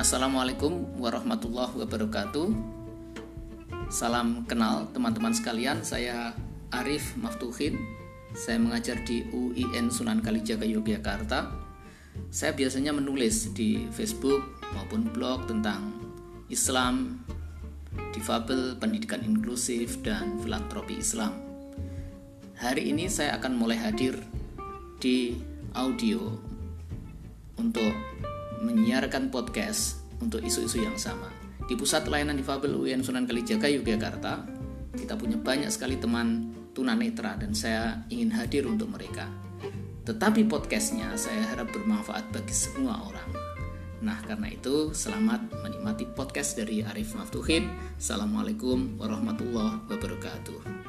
Assalamualaikum warahmatullahi wabarakatuh. Salam kenal teman-teman sekalian. Saya Arif Maftuhin. Saya mengajar di UIN Sunan Kalijaga Yogyakarta. Saya biasanya menulis di Facebook maupun blog tentang Islam, difabel, pendidikan inklusif, dan filantropi Islam. Hari ini saya akan mulai hadir di audio untuk menyiarkan podcast untuk isu-isu yang sama. Di Pusat Layanan Difabel UIN Sunan Kalijaga Yogyakarta, kita punya banyak sekali teman tunanetra dan saya ingin hadir untuk mereka. Tetapi podcastnya saya harap bermanfaat bagi semua orang. Nah karena itu selamat menikmati podcast dari Arif Maftuhin. Assalamualaikum warahmatullahi wabarakatuh.